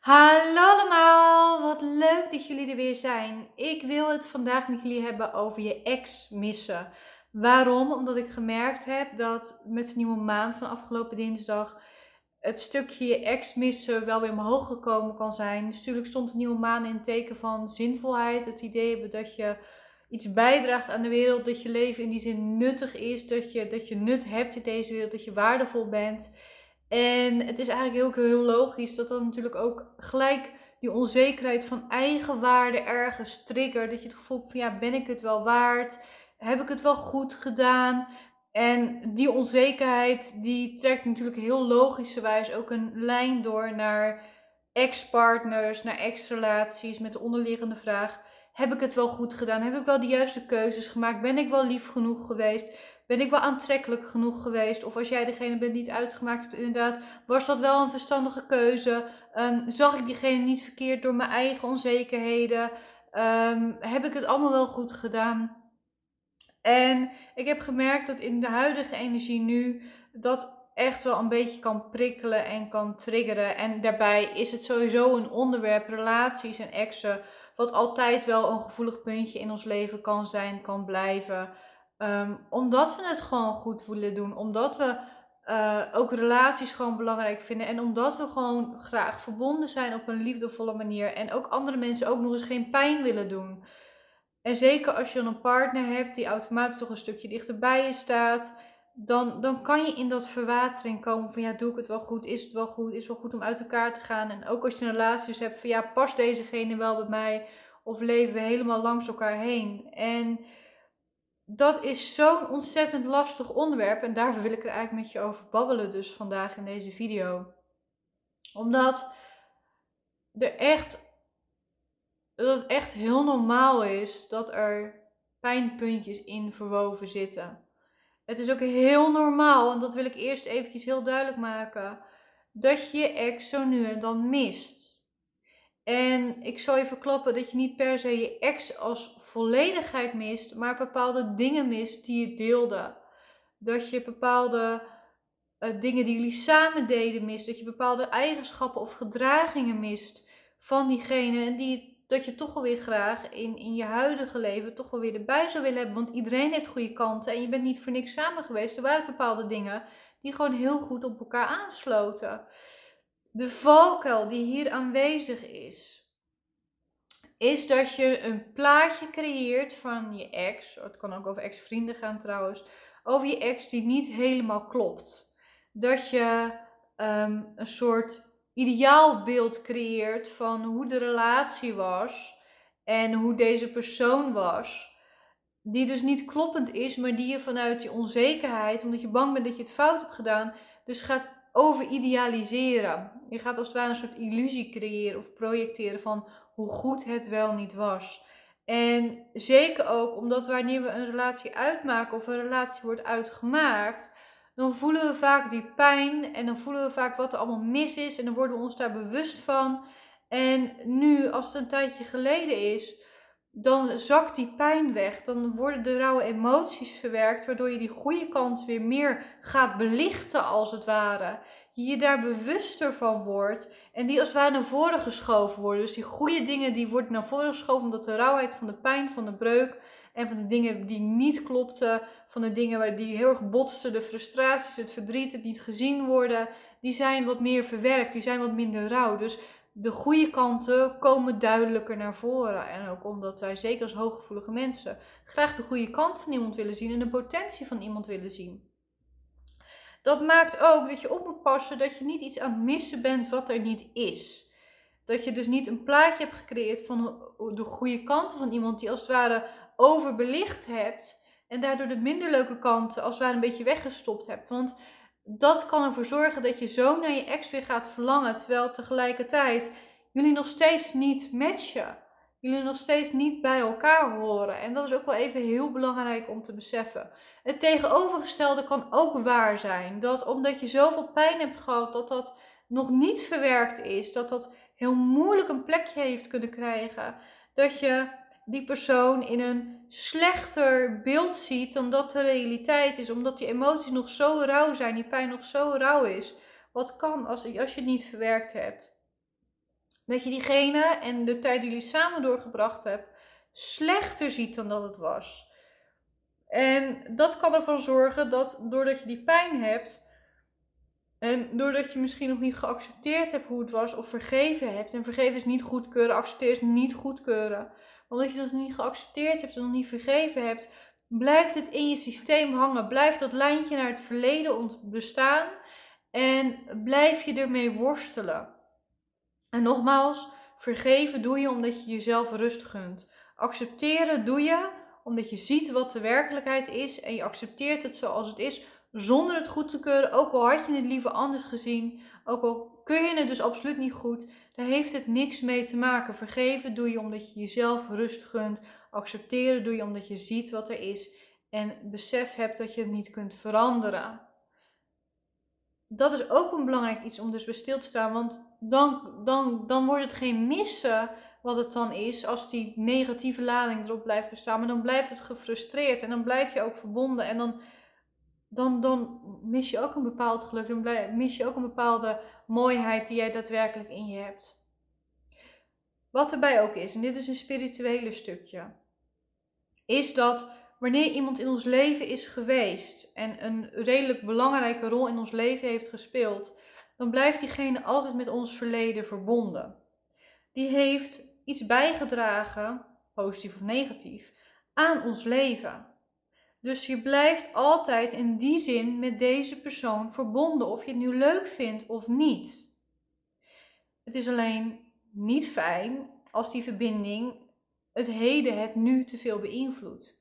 Hallo allemaal, wat leuk dat jullie er weer zijn. Ik wil het vandaag met jullie hebben over je ex missen. Waarom? Omdat ik gemerkt heb dat met de nieuwe maand van afgelopen dinsdag het stukje je ex missen wel weer omhoog gekomen kan zijn. Dus natuurlijk stond de nieuwe maan in teken van zinvolheid. Het idee hebben dat je iets bijdraagt aan de wereld, dat je leven in die zin nuttig is, dat je, dat je nut hebt in deze wereld, dat je waardevol bent. En het is eigenlijk heel, heel logisch dat dan natuurlijk ook gelijk die onzekerheid van eigenwaarde ergens triggert. Dat je het gevoel van ja, ben ik het wel waard? Heb ik het wel goed gedaan? En die onzekerheid die trekt natuurlijk heel logischerwijs ook een lijn door naar ex-partners, naar ex-relaties met de onderliggende vraag: heb ik het wel goed gedaan? Heb ik wel de juiste keuzes gemaakt? Ben ik wel lief genoeg geweest? Ben ik wel aantrekkelijk genoeg geweest? Of als jij degene bent die het uitgemaakt hebt, inderdaad, was dat wel een verstandige keuze? Um, zag ik diegene niet verkeerd door mijn eigen onzekerheden? Um, heb ik het allemaal wel goed gedaan? En ik heb gemerkt dat in de huidige energie nu dat echt wel een beetje kan prikkelen en kan triggeren. En daarbij is het sowieso een onderwerp, relaties en exen, wat altijd wel een gevoelig puntje in ons leven kan zijn, kan blijven. Um, omdat we het gewoon goed willen doen. Omdat we uh, ook relaties gewoon belangrijk vinden. En omdat we gewoon graag verbonden zijn op een liefdevolle manier. En ook andere mensen ook nog eens geen pijn willen doen. En zeker als je dan een partner hebt die automatisch toch een stukje dichterbij je staat. Dan, dan kan je in dat verwatering komen van ja, doe ik het wel goed? Is het wel goed? Is het wel goed om uit elkaar te gaan? En ook als je een relaties hebt van ja, past dezegene wel bij mij? Of leven we helemaal langs elkaar heen? En dat is zo'n ontzettend lastig onderwerp. En daarvoor wil ik er eigenlijk met je over babbelen, dus vandaag in deze video. Omdat er echt, dat het echt heel normaal is dat er pijnpuntjes in verwoven zitten. Het is ook heel normaal, en dat wil ik eerst eventjes heel duidelijk maken, dat je je ex zo nu en dan mist. En ik zal je verklappen dat je niet per se je ex als volledigheid mist, maar bepaalde dingen mist die je deelde. Dat je bepaalde uh, dingen die jullie samen deden mist. Dat je bepaalde eigenschappen of gedragingen mist van diegene. En die, dat je toch wel weer graag in, in je huidige leven toch wel weer erbij zou willen hebben. Want iedereen heeft goede kanten en je bent niet voor niks samen geweest. Er waren bepaalde dingen die gewoon heel goed op elkaar aansloten de valkuil die hier aanwezig is, is dat je een plaatje creëert van je ex. Het kan ook over ex-vrienden gaan trouwens. Over je ex die niet helemaal klopt. Dat je um, een soort ideaalbeeld creëert van hoe de relatie was en hoe deze persoon was. Die dus niet kloppend is, maar die je vanuit je onzekerheid, omdat je bang bent dat je het fout hebt gedaan, dus gaat over idealiseren. Je gaat als het ware een soort illusie creëren of projecteren van hoe goed het wel niet was. En zeker ook omdat wanneer we een relatie uitmaken of een relatie wordt uitgemaakt, dan voelen we vaak die pijn en dan voelen we vaak wat er allemaal mis is en dan worden we ons daar bewust van. En nu, als het een tijdje geleden is, dan zakt die pijn weg. Dan worden de rauwe emoties verwerkt, waardoor je die goede kant weer meer gaat belichten, als het ware. Je je daar bewuster van wordt en die als het ware naar voren geschoven worden. Dus die goede dingen die worden naar voren geschoven omdat de rauwheid van de pijn, van de breuk en van de dingen die niet klopten, van de dingen waar die heel erg botsten, de frustraties, het verdriet, het niet gezien worden, die zijn wat meer verwerkt, die zijn wat minder rauw. Dus de goede kanten komen duidelijker naar voren. En ook omdat wij, zeker als hooggevoelige mensen, graag de goede kant van iemand willen zien en de potentie van iemand willen zien. Dat maakt ook dat je op moet passen dat je niet iets aan het missen bent wat er niet is. Dat je dus niet een plaatje hebt gecreëerd van de goede kanten van iemand die als het ware overbelicht hebt. En daardoor de minder leuke kanten als het ware een beetje weggestopt hebt. Want dat kan ervoor zorgen dat je zo naar je ex weer gaat verlangen, terwijl tegelijkertijd jullie nog steeds niet matchen. Jullie nog steeds niet bij elkaar horen. En dat is ook wel even heel belangrijk om te beseffen. Het tegenovergestelde kan ook waar zijn. Dat omdat je zoveel pijn hebt gehad, dat dat nog niet verwerkt is. Dat dat heel moeilijk een plekje heeft kunnen krijgen. Dat je die persoon in een slechter beeld ziet dan dat de realiteit is. Omdat die emoties nog zo rauw zijn, die pijn nog zo rauw is. Wat kan als, als je het niet verwerkt hebt? Dat je diegene en de tijd die jullie samen doorgebracht hebt slechter ziet dan dat het was. En dat kan ervoor zorgen dat doordat je die pijn hebt en doordat je misschien nog niet geaccepteerd hebt hoe het was of vergeven hebt. En vergeven is niet goedkeuren, accepteren is niet goedkeuren. Omdat je dat niet geaccepteerd hebt en nog niet vergeven hebt, blijft het in je systeem hangen. Blijft dat lijntje naar het verleden bestaan en blijf je ermee worstelen. En nogmaals, vergeven doe je omdat je jezelf rust gunt. Accepteren doe je omdat je ziet wat de werkelijkheid is en je accepteert het zoals het is zonder het goed te keuren. Ook al had je het liever anders gezien, ook al kun je het dus absoluut niet goed, daar heeft het niks mee te maken. Vergeven doe je omdat je jezelf rust gunt. Accepteren doe je omdat je ziet wat er is en besef hebt dat je het niet kunt veranderen. Dat is ook een belangrijk iets om dus bij stil te staan, want dan, dan, dan wordt het geen missen wat het dan is als die negatieve lading erop blijft bestaan, maar dan blijft het gefrustreerd en dan blijf je ook verbonden en dan dan, dan mis je ook een bepaald geluk. Dan mis je ook een bepaalde mooiheid die jij daadwerkelijk in je hebt. Wat erbij ook is, en dit is een spirituele stukje, is dat wanneer iemand in ons leven is geweest en een redelijk belangrijke rol in ons leven heeft gespeeld, dan blijft diegene altijd met ons verleden verbonden. Die heeft iets bijgedragen, positief of negatief, aan ons leven. Dus je blijft altijd in die zin met deze persoon verbonden, of je het nu leuk vindt of niet. Het is alleen niet fijn als die verbinding het heden, het nu te veel beïnvloedt.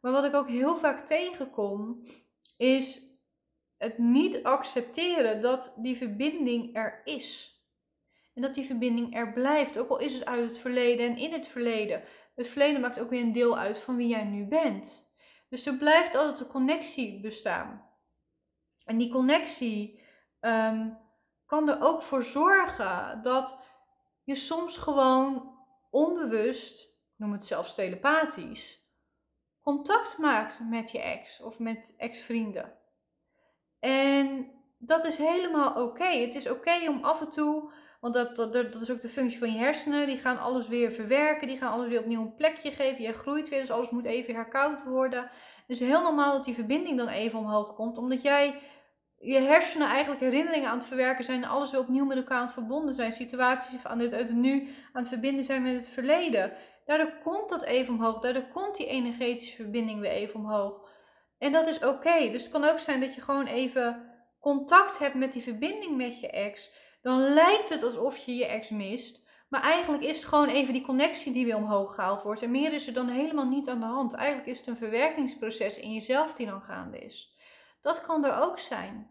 Maar wat ik ook heel vaak tegenkom, is het niet accepteren dat die verbinding er is. En dat die verbinding er blijft, ook al is het uit het verleden en in het verleden. Het verleden maakt ook weer een deel uit van wie jij nu bent. Dus er blijft altijd een connectie bestaan. En die connectie ehm, kan er ook voor zorgen dat je soms gewoon onbewust, noem het zelfs telepathisch, contact maakt met je ex of met ex-vrienden. En dat is helemaal oké. Het is oké om af en toe want dat, dat, dat is ook de functie van je hersenen. Die gaan alles weer verwerken. Die gaan alles weer opnieuw een plekje geven. Je groeit weer, dus alles moet even herkoud worden. Dus heel normaal dat die verbinding dan even omhoog komt. Omdat jij je hersenen eigenlijk herinneringen aan het verwerken zijn. En alles weer opnieuw met elkaar aan het verbonden zijn. Situaties aan het, uit het nu aan het verbinden zijn met het verleden. Daardoor komt dat even omhoog. Daardoor komt die energetische verbinding weer even omhoog. En dat is oké. Dus het kan ook zijn dat je gewoon even contact hebt met die verbinding met je ex dan lijkt het alsof je je ex mist. Maar eigenlijk is het gewoon even die connectie die weer omhoog gehaald wordt. En meer is er dan helemaal niet aan de hand. Eigenlijk is het een verwerkingsproces in jezelf die dan gaande is. Dat kan er ook zijn.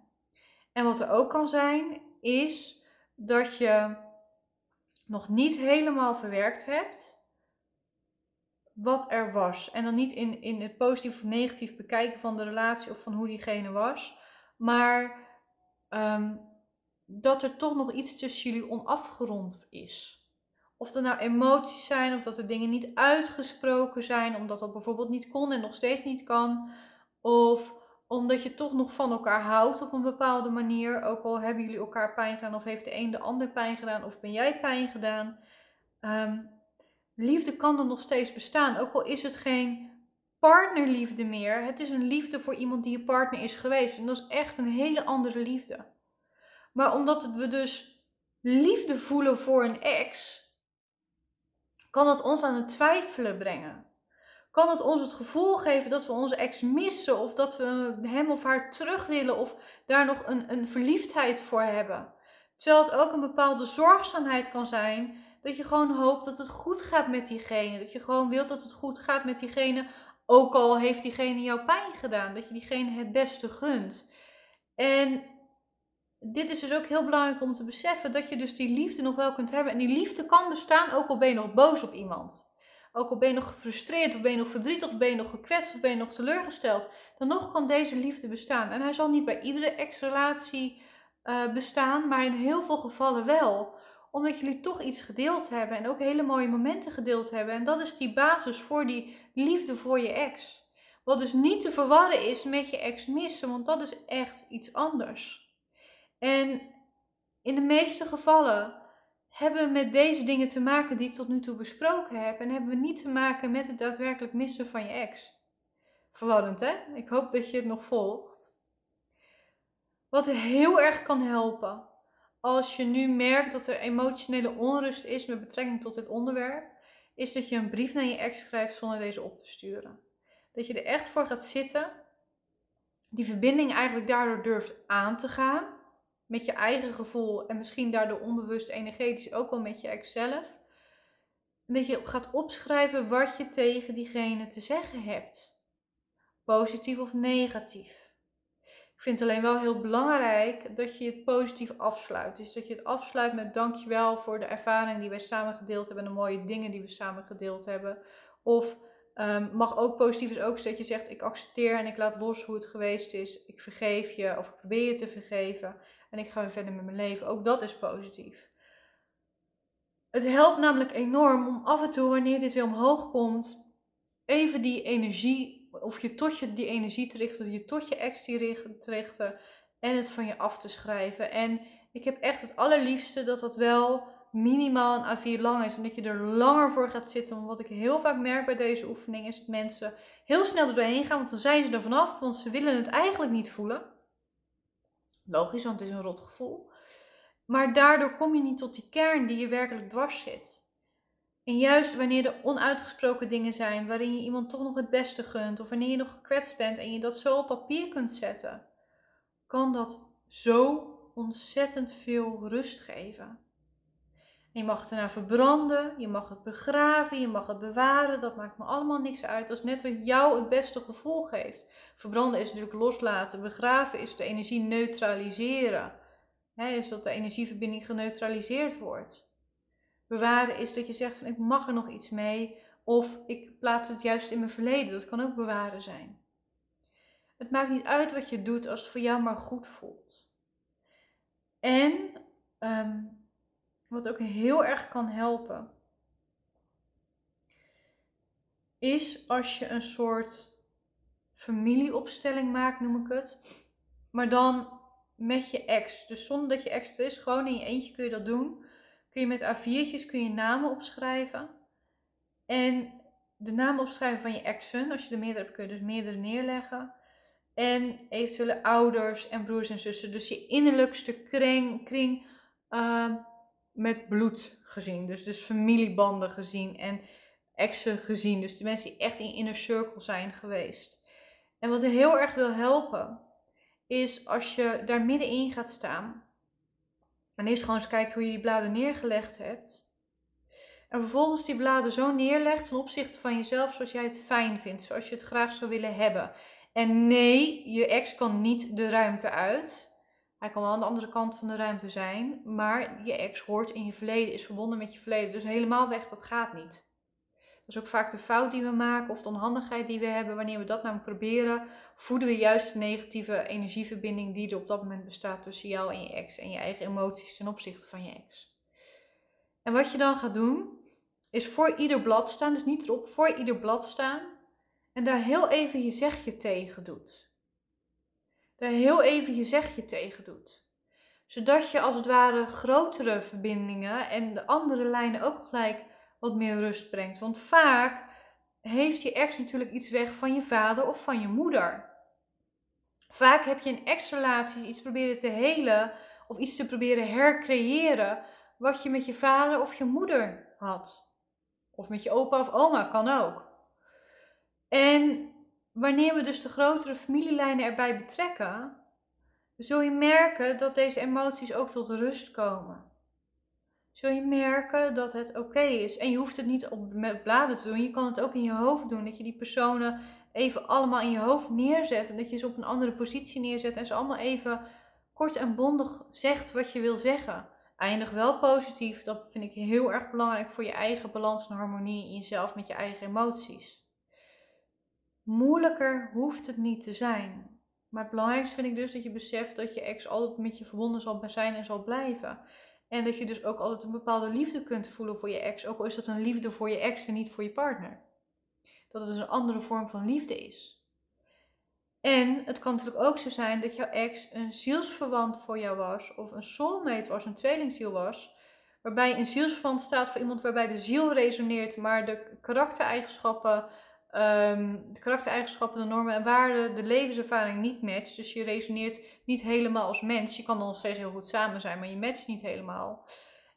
En wat er ook kan zijn, is dat je nog niet helemaal verwerkt hebt wat er was. En dan niet in, in het positief of negatief bekijken van de relatie of van hoe diegene was. Maar ehm, dat er toch nog iets tussen jullie onafgerond is. Of er nou emoties zijn, of dat er dingen niet uitgesproken zijn, omdat dat bijvoorbeeld niet kon en nog steeds niet kan. Of omdat je toch nog van elkaar houdt op een bepaalde manier. Ook al hebben jullie elkaar pijn gedaan, of heeft de een de ander pijn gedaan, of ben jij pijn gedaan. Ehm, liefde kan er nog steeds bestaan. Ook al is het geen partnerliefde meer. Het is een liefde voor iemand die je partner is geweest. En dat is echt een hele andere liefde. Maar omdat we dus liefde voelen voor een ex, kan het ons aan het twijfelen brengen. Kan het ons het gevoel geven dat we onze ex missen of dat we hem of haar terug willen of daar nog een, een verliefdheid voor hebben. Terwijl het ook een bepaalde zorgzaamheid kan zijn dat je gewoon hoopt dat het goed gaat met diegene. Dat je gewoon wilt dat het goed gaat met diegene, ook al heeft diegene jou pijn gedaan. Dat je diegene het beste gunt. En dit is dus ook heel belangrijk om te beseffen dat je dus die liefde nog wel kunt hebben. En die liefde kan bestaan ook al ben je nog boos op iemand. Ook al ben je nog gefrustreerd, of ben je nog verdrietig, of ben je nog gekwetst, of ben je nog teleurgesteld. Dan nog kan deze liefde bestaan. En hij zal niet bij iedere ex-relatie uh, bestaan, maar in heel veel gevallen wel. Omdat jullie toch iets gedeeld hebben en ook hele mooie momenten gedeeld hebben. En dat is die basis voor die liefde voor je ex. Wat dus niet te verwarren is met je ex missen, want dat is echt iets anders. En in de meeste gevallen hebben met deze dingen te maken die ik tot nu toe besproken heb. En hebben we niet te maken met het daadwerkelijk missen van je ex. Verwarrend, hè? Ik hoop dat je het nog volgt. Wat heel erg kan helpen als je nu merkt dat er emotionele onrust is met betrekking tot dit onderwerp, is dat je een brief naar je ex schrijft zonder deze op te sturen. Dat je er echt voor gaat zitten, die verbinding eigenlijk daardoor durft aan te gaan, met je eigen gevoel en misschien daardoor onbewust energetisch ook wel met je ex zelf. dat je gaat opschrijven wat je tegen diegene te zeggen hebt. Positief of negatief. Ik vind het alleen wel heel belangrijk dat je het positief afsluit. Dus dat je het afsluit met dankjewel voor de ervaring die wij samen gedeeld hebben en de mooie dingen die we samen gedeeld hebben. Of um, mag ook positief is ook dat je zegt ik accepteer en ik laat los hoe het geweest is. Ik vergeef je of ik probeer je te vergeven en ik ga weer verder met mijn leven. Ook dat is positief. Het helpt namelijk enorm om af en toe, wanneer dit weer omhoog komt, even die energie of je tot je die energie te richten, je tot je ex te richten en het van je af te schrijven. En ik heb echt het allerliefste dat dat wel minimaal een A4 lang is en dat je er langer voor gaat zitten. Want wat ik heel vaak merk bij deze oefening is dat mensen heel snel er doorheen gaan, want dan zijn ze er vanaf, want ze willen het eigenlijk niet voelen. Logisch, want het is een rot gevoel. Maar daardoor kom je niet tot die kern die je werkelijk dwars zit. En juist wanneer er onuitgesproken dingen zijn, waarin je iemand toch nog het beste gunt, of wanneer je nog gekwetst bent en je dat zo op papier kunt zetten, kan dat zo ontzettend veel rust geven. Je mag het erna verbranden, je mag het begraven, je mag het bewaren, dat maakt me allemaal niks uit. Is net wat jou het beste gevoel geeft. Verbranden is natuurlijk loslaten, begraven is de energie neutraliseren. He, is dat de energieverbinding geneutraliseerd wordt. Bewaren is dat je zegt van ik mag er nog iets mee. Of ik plaats het juist in mijn verleden. Dat kan ook bewaren zijn. Het maakt niet uit wat je doet als het voor jou maar goed voelt. En ehm, wat ook heel erg kan helpen, is als je een soort familieopstelling maakt, noem ik het. Maar dan met je ex. Dus zonder dat je ex er is, gewoon in je eentje kun je dat doen kun je met A4'tjes kun je namen opschrijven. En de namen opschrijven van je exen. Als je er meerdere hebt, kun je dus meerdere neerleggen. En eventuele ouders en broers en zussen. Dus je innerlijkste kring, kring uh, met bloed gezien. Dus, dus familiebanden gezien en exen gezien. Dus de mensen die echt in inner circle zijn geweest. En wat heel erg wil helpen, is als je daar middenin gaat staan. En eerst gewoon eens kijkt hoe je die bladen neergelegd hebt. En vervolgens die bladen zo neerlegt ten opzichte van jezelf zoals jij het fijn vindt, zoals je het graag zou willen hebben. En nee, je ex kan niet de ruimte uit. Hij kan wel aan de andere kant van de ruimte zijn, maar je ex hoort in je verleden, is verbonden met je verleden. Dus helemaal weg, dat gaat niet. Dat is ook vaak de fout die we maken of de onhandigheid die we hebben. Wanneer we dat namelijk proberen, voeden we juist de negatieve energieverbinding die er op dat moment bestaat tussen jou en je ex. En je eigen emoties ten opzichte van je ex. En wat je dan gaat doen, is voor ieder blad staan, dus niet erop, voor ieder blad staan. En daar heel even je zegje tegen doet. Daar heel even je zegje tegen doet. Zodat je als het ware grotere verbindingen en de andere lijnen ook gelijk wat meer rust brengt. Want vaak heeft je ex natuurlijk iets weg van je vader of van je moeder. Vaak heb je een ex-relatie iets proberen te helen of iets te proberen hercreëren wat je met je vader of je moeder had. Of met je opa of oma kan ook. En wanneer we dus de grotere familielijnen erbij betrekken, zul je merken dat deze emoties ook tot rust komen zul je merken dat het oké is. En je hoeft het niet op bladen te doen. Je kan het ook in je hoofd doen. Dat je die personen even allemaal in je hoofd neerzet. En dat je ze op een andere positie neerzet. En ze allemaal even kort en bondig zegt wat je wil zeggen. Eindig wel positief. Dat vind ik heel erg belangrijk voor je eigen balans en harmonie in jezelf met je eigen emoties. Moeilijker hoeft het niet te zijn. Maar het belangrijkste vind ik dus dat je beseft dat je ex altijd met je verbonden zal zijn en zal blijven. En dat je dus ook altijd een bepaalde liefde kunt voelen voor je ex. Ook al is dat een liefde voor je ex en niet voor je partner. Dat het dus een andere vorm van liefde is. En het kan natuurlijk ook zo zijn dat jouw ex een zielsverwant voor jou was. Of een soulmate was, een tweelingziel was. Waarbij een zielsverwant staat voor iemand waarbij de ziel resoneert, maar de karaktereigenschappen, um, de karaktereigenschappen, de normen en waarden, de levenservaring niet matcht. Dus je resoneert niet helemaal als mens. Je kan nog steeds heel goed samen zijn, maar je matcht niet helemaal.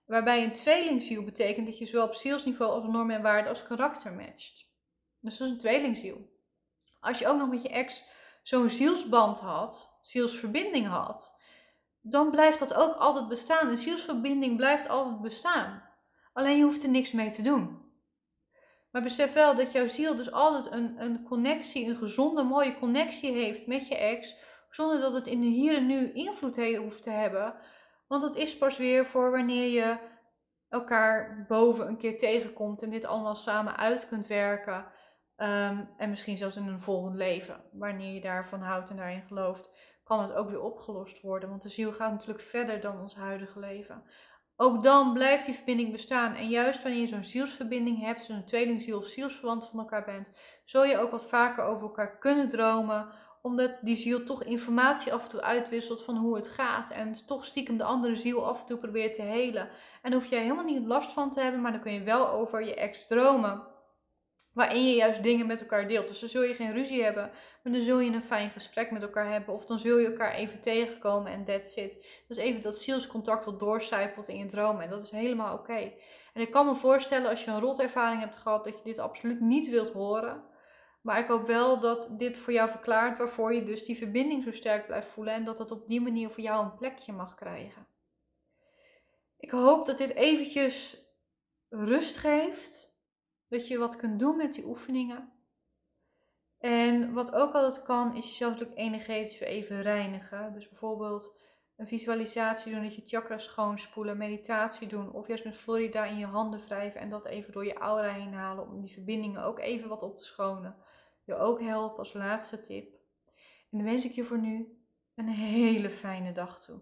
Waarbij een tweelingziel betekent dat je zowel op zielsniveau als normen en waarden als karakter matcht. Dus dat is een tweelingziel. Als je ook nog met je ex zo'n zielsband had, zielsverbinding had, dan blijft dat ook altijd bestaan. Een zielsverbinding blijft altijd bestaan. Alleen je hoeft er niks mee te doen. Maar besef wel dat jouw ziel dus altijd een, een connectie, een gezonde, mooie connectie heeft met je ex, zonder dat het in de hier en nu invloed hoeft te hebben. Want het is pas weer voor wanneer je elkaar boven een keer tegenkomt en dit allemaal samen uit kunt werken. Ehm, en misschien zelfs in een volgend leven, wanneer je daarvan houdt en daarin gelooft kan het ook weer opgelost worden. Want de ziel gaat natuurlijk verder dan ons huidige leven. Ook dan blijft die verbinding bestaan. En juist wanneer je zo'n zielsverbinding hebt, zo'n tweelingziel of zielsverwant van elkaar bent, zul je ook wat vaker over elkaar kunnen dromen. Omdat die ziel toch informatie af en toe uitwisselt van hoe het gaat. En toch stiekem de andere ziel af en toe probeert te helen. En daar hoef je helemaal niet last van te hebben, maar dan kun je wel over je ex dromen waarin je juist dingen met elkaar deelt. Dus dan zul je geen ruzie hebben, maar dan zul je een fijn gesprek met elkaar hebben. Of dan zul je elkaar even tegenkomen en that's it. Dus even dat zielscontact wat doorcijpelt in je dromen. En dat is helemaal oké. En ik kan me voorstellen als je een rotervaring hebt gehad, dat je dit absoluut niet wilt horen. Maar ik hoop wel dat dit voor jou verklaart waarvoor je dus die verbinding zo sterk blijft voelen. En dat het op die manier voor jou een plekje mag krijgen. Ik hoop dat dit eventjes rust geeft dat je wat kunt doen met die oefeningen. En wat ook altijd kan, is jezelf natuurlijk energetisch weer even reinigen. Dus bijvoorbeeld een visualisatie doen, dat je chakra schoonspoelen, meditatie doen. Of juist met Florida in je handen wrijven en dat even door je aura heen halen. Om die verbindingen ook even wat op te schonen. Je ook helpen als laatste tip. En dan wens ik je voor nu een hele fijne dag toe.